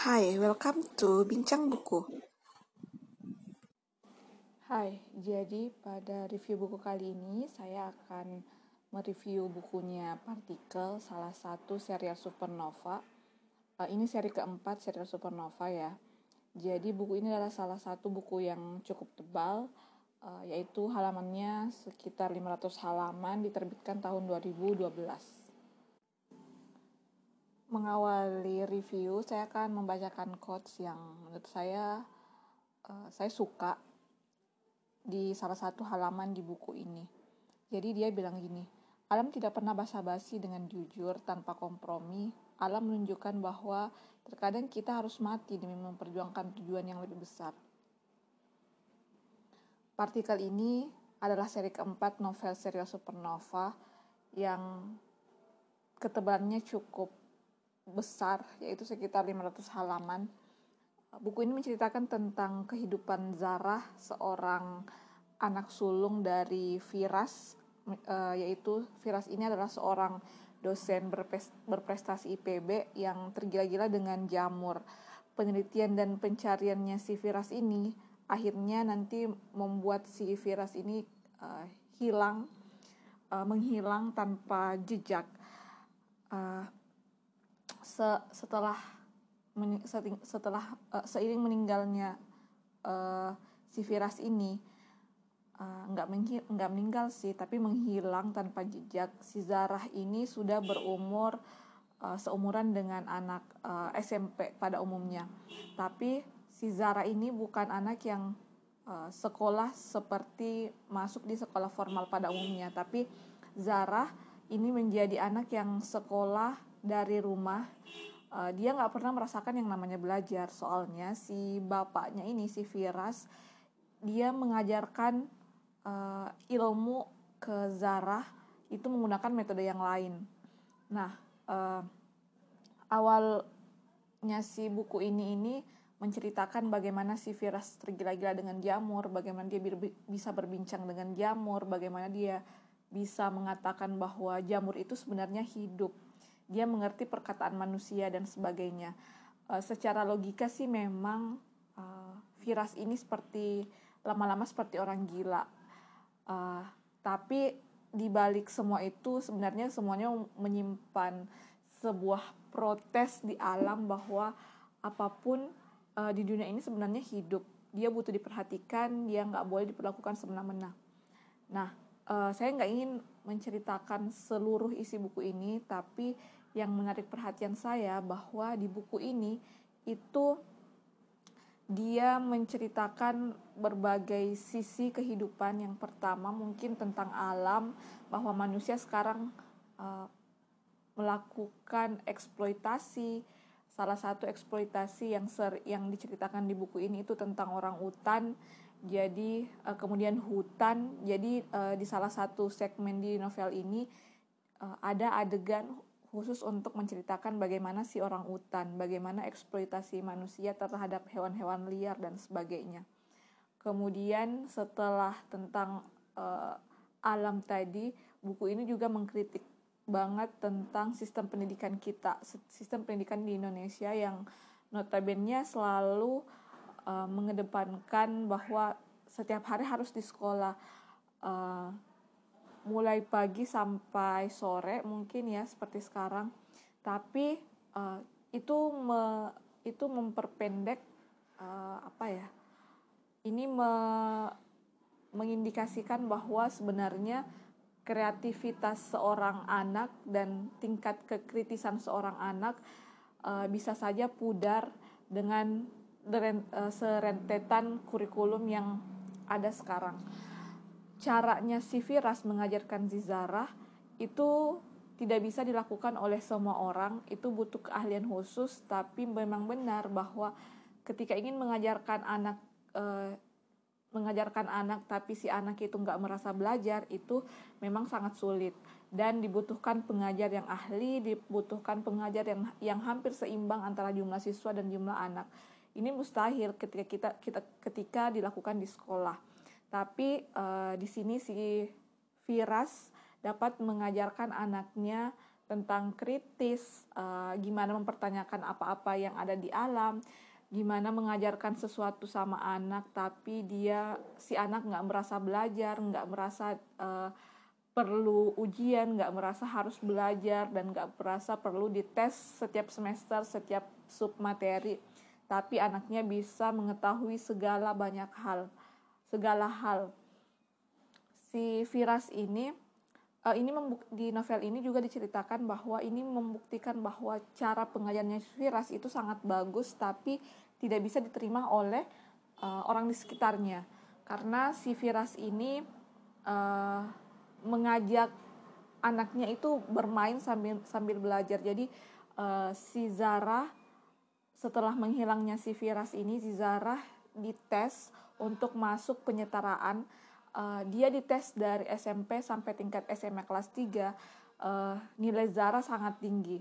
Hai, welcome to Bincang Buku. Hai, jadi pada review buku kali ini saya akan mereview bukunya Partikel, salah satu serial Supernova. Uh, ini seri keempat serial Supernova ya. Jadi buku ini adalah salah satu buku yang cukup tebal, uh, yaitu halamannya sekitar 500 halaman, diterbitkan tahun 2012 mengawali review, saya akan membacakan quotes yang menurut saya uh, saya suka di salah satu halaman di buku ini. Jadi dia bilang gini, alam tidak pernah basa-basi dengan jujur tanpa kompromi. Alam menunjukkan bahwa terkadang kita harus mati demi memperjuangkan tujuan yang lebih besar. Partikel ini adalah seri keempat novel serial Supernova yang ketebalannya cukup besar yaitu sekitar 500 halaman. Buku ini menceritakan tentang kehidupan Zarah, seorang anak sulung dari Firas, eh, yaitu Firas ini adalah seorang dosen berprestasi IPB yang tergila-gila dengan jamur. Penelitian dan pencariannya si Firas ini akhirnya nanti membuat si Firas ini uh, hilang, uh, menghilang tanpa jejak. Se setelah setelah uh, seiring meninggalnya uh, si Firas ini uh, nggak menghil nggak meninggal sih tapi menghilang tanpa jejak. Si Zarah ini sudah berumur uh, seumuran dengan anak uh, SMP pada umumnya. Tapi si Zarah ini bukan anak yang uh, sekolah seperti masuk di sekolah formal pada umumnya. Tapi Zarah ini menjadi anak yang sekolah dari rumah uh, dia nggak pernah merasakan yang namanya belajar. Soalnya si bapaknya ini si Firas dia mengajarkan uh, ilmu ke Zarah itu menggunakan metode yang lain. Nah uh, awalnya si buku ini ini menceritakan bagaimana si Firas tergila-gila dengan jamur, bagaimana dia bisa berbincang dengan jamur, bagaimana dia bisa mengatakan bahwa jamur itu sebenarnya hidup dia mengerti perkataan manusia dan sebagainya. Uh, secara logika sih memang uh, Firas ini seperti lama-lama seperti orang gila. Uh, tapi di balik semua itu sebenarnya semuanya menyimpan sebuah protes di alam bahwa apa pun uh, di dunia ini sebenarnya hidup. Dia butuh diperhatikan, dia nggak boleh diperlakukan semena-mena. Nah, uh, saya nggak ingin menceritakan seluruh isi buku ini, tapi yang menarik perhatian saya bahwa di buku ini itu dia menceritakan berbagai sisi kehidupan yang pertama mungkin tentang alam bahwa manusia sekarang uh, melakukan eksploitasi. Salah satu eksploitasi yang ser yang diceritakan di buku ini itu tentang orang hutan. Jadi uh, kemudian hutan. Jadi uh, di salah satu segmen di novel ini uh, ada adegan khusus untuk menceritakan bagaimana si orang hutan, bagaimana eksploitasi manusia terhadap hewan-hewan liar dan sebagainya. Kemudian setelah tentang uh, alam tadi, buku ini juga mengkritik banget tentang sistem pendidikan kita, sistem pendidikan di Indonesia yang notabene selalu uh, mengedepankan bahwa setiap hari harus di sekolah. Uh, mulai pagi sampai sore mungkin ya seperti sekarang. Tapi uh, itu me, itu memperpendek uh, apa ya ini me, mengindikasikan bahwa sebenarnya kreativitas seorang anak dan tingkat kekritisan seorang anak uh, bisa saja pudar dengan deren, uh, serentetan kurikulum yang ada sekarang caranya si Firas mengajarkan Zizarah itu tidak bisa dilakukan oleh semua orang, itu butuh keahlian khusus, tapi memang benar bahwa ketika ingin mengajarkan anak eh, mengajarkan anak tapi si anak itu nggak merasa belajar itu memang sangat sulit. Dan dibutuhkan pengajar yang ahli, dibutuhkan pengajar yang yang hampir seimbang antara jumlah siswa dan jumlah anak. Ini mustahil ketika kita kita ketika dilakukan di sekolah tapi uh, di sini si Firas dapat mengajarkan anaknya tentang kritis, uh, gimana mempertanyakan apa-apa yang ada di alam, gimana mengajarkan sesuatu sama anak tapi dia si anak nggak merasa belajar, nggak merasa uh, perlu ujian, nggak merasa harus belajar dan nggak merasa perlu dites setiap semester, setiap sub materi, tapi anaknya bisa mengetahui segala banyak hal, segala hal. Si Firas ini uh, ini di novel ini juga diceritakan bahwa ini membuktikan bahwa cara pengajarnya Firas itu sangat bagus tapi tidak bisa diterima oleh uh, orang di sekitarnya karena si Firas ini uh, mengajak anaknya itu bermain sambil sambil belajar jadi uh, si Zara setelah menghilangnya si Firas ini si Zara dites untuk masuk penyetaraan uh, dia dites dari SMP sampai tingkat SMA kelas 3 uh, eh, nilai Zara sangat tinggi.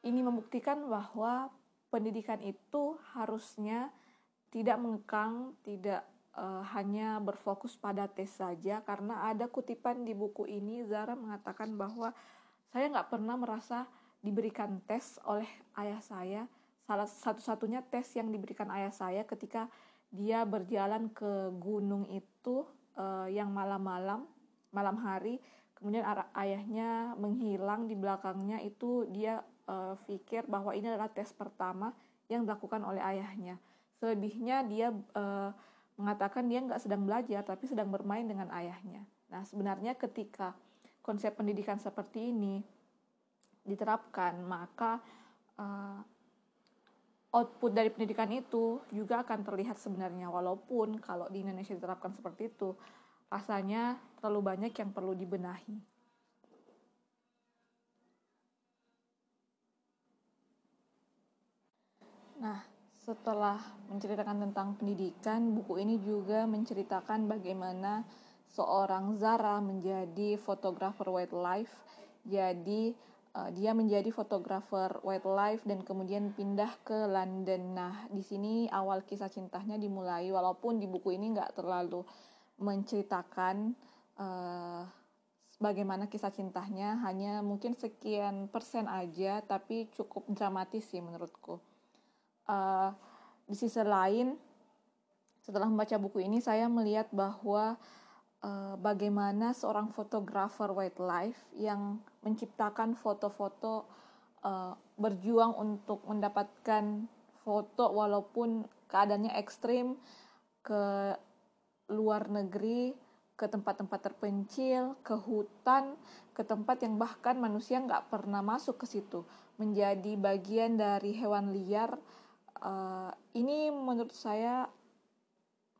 Ini membuktikan bahwa pendidikan itu harusnya tidak mengekang, tidak uh, hanya berfokus pada tes saja karena ada kutipan di buku ini Zara mengatakan bahwa saya nggak pernah merasa diberikan tes oleh ayah saya. Salah satu-satunya tes yang diberikan ayah saya ketika dia berjalan ke gunung itu uh, yang malam-malam, malam hari, kemudian ayahnya menghilang di belakangnya itu dia uh, pikir bahwa ini adalah tes pertama yang dilakukan oleh ayahnya. Selebihnya dia uh, mengatakan dia nggak sedang belajar tapi sedang bermain dengan ayahnya. Nah sebenarnya ketika konsep pendidikan seperti ini diterapkan maka uh, output dari pendidikan itu juga akan terlihat sebenarnya walaupun kalau di Indonesia diterapkan seperti itu rasanya terlalu banyak yang perlu dibenahi. Nah, setelah menceritakan tentang pendidikan, buku ini juga menceritakan bagaimana seorang Zara menjadi fotografer wildlife. Jadi, uh, dia menjadi fotografer wildlife dan kemudian pindah ke London. Nah, di sini awal kisah cintanya dimulai, walaupun di buku ini nggak terlalu menceritakan uh, bagaimana kisah cintanya, hanya mungkin sekian persen aja, tapi cukup dramatis sih menurutku. Uh, di sisi lain, setelah membaca buku ini, saya melihat bahwa uh, bagaimana seorang fotografer wildlife yang menciptakan foto-foto uh, berjuang untuk mendapatkan foto walaupun keadaannya ekstrim ke luar negeri ke tempat-tempat terpencil, ke hutan, ke tempat yang bahkan manusia nggak pernah masuk ke situ, menjadi bagian dari hewan liar. Uh, ini menurut saya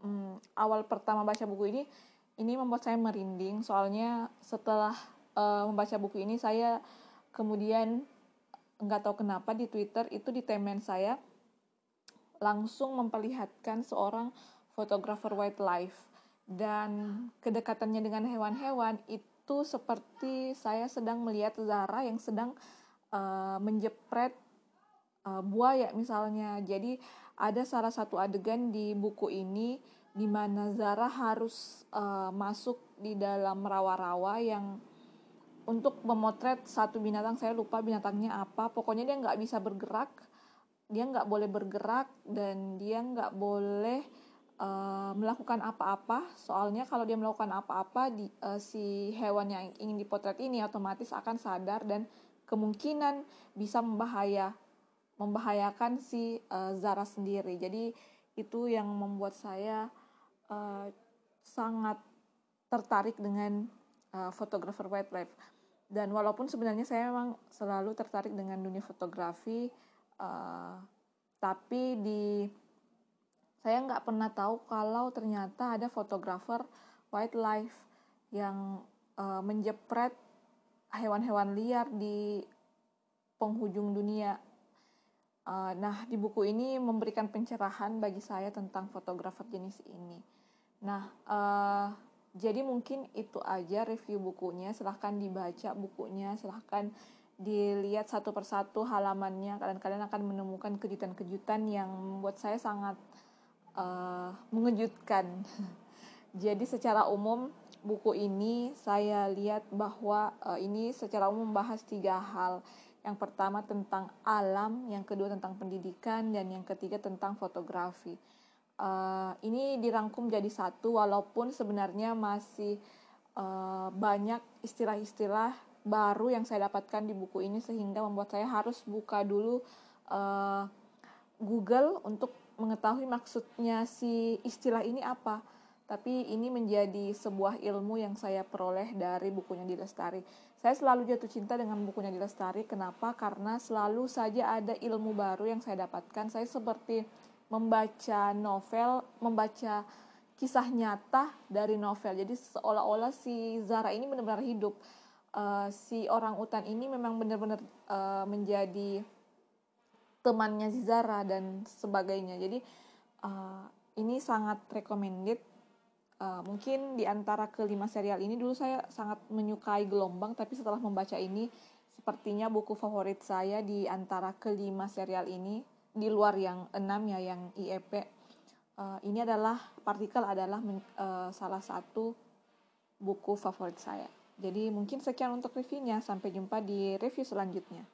um, awal pertama baca buku ini ini membuat saya merinding soalnya setelah uh, membaca buku ini saya kemudian nggak tahu kenapa di Twitter itu di temen saya langsung memperlihatkan seorang fotografer wildlife dan kedekatannya dengan hewan-hewan itu seperti saya sedang melihat Zara yang sedang uh, menjepret uh, buaya misalnya. Jadi ada salah satu adegan di buku ini di mana Zara harus uh, masuk di dalam rawa-rawa yang untuk memotret satu binatang saya lupa binatangnya apa. Pokoknya dia nggak bisa bergerak. Dia nggak boleh bergerak dan dia nggak boleh uh, melakukan apa-apa. Soalnya kalau dia melakukan apa-apa di, uh, si hewan yang ingin dipotret ini otomatis akan sadar dan kemungkinan bisa membahaya membahayakan si uh, Zara sendiri. Jadi itu yang membuat saya uh, sangat tertarik dengan uh, fotografer wildlife dan walaupun sebenarnya saya memang selalu tertarik dengan dunia fotografi uh, tapi di saya nggak pernah tahu kalau ternyata ada fotografer wildlife yang uh, menjepret hewan-hewan liar di penghujung dunia. Uh, nah, di buku ini memberikan pencerahan bagi saya tentang fotografer jenis ini. Nah, uh, jadi mungkin itu aja review bukunya. Silahkan dibaca bukunya, silahkan dilihat satu persatu halamannya. Kalian-kalian akan menemukan kejutan-kejutan yang membuat saya sangat uh, mengejutkan. jadi secara umum buku ini saya lihat bahwa uh, ini secara umum membahas tiga hal. Yang pertama tentang alam, yang kedua tentang pendidikan, dan yang ketiga tentang fotografi. Uh, ini dirangkum jadi satu, walaupun sebenarnya masih uh, banyak istilah-istilah baru yang saya dapatkan di buku ini sehingga membuat saya harus buka dulu uh, Google untuk mengetahui maksudnya si istilah ini apa. Tapi ini menjadi sebuah ilmu yang saya peroleh dari bukunya di Lestari. Saya selalu jatuh cinta dengan bukunya di Lestari. Kenapa? Karena selalu saja ada ilmu baru yang saya dapatkan. Saya seperti membaca novel, membaca kisah nyata dari novel. Jadi seolah-olah si Zara ini benar-benar hidup. Uh, si orang utan ini memang benar-benar uh, menjadi temannya Zara dan sebagainya. Jadi uh, ini sangat recommended. Uh, mungkin di antara kelima serial ini dulu saya sangat menyukai Gelombang, tapi setelah membaca ini sepertinya buku favorit saya di antara kelima serial ini di luar yang enam ya yang IEP. Uh, ini adalah partikel adalah uh, salah satu buku favorit saya. Jadi mungkin sekian untuk reviewnya. Sampai jumpa di review selanjutnya.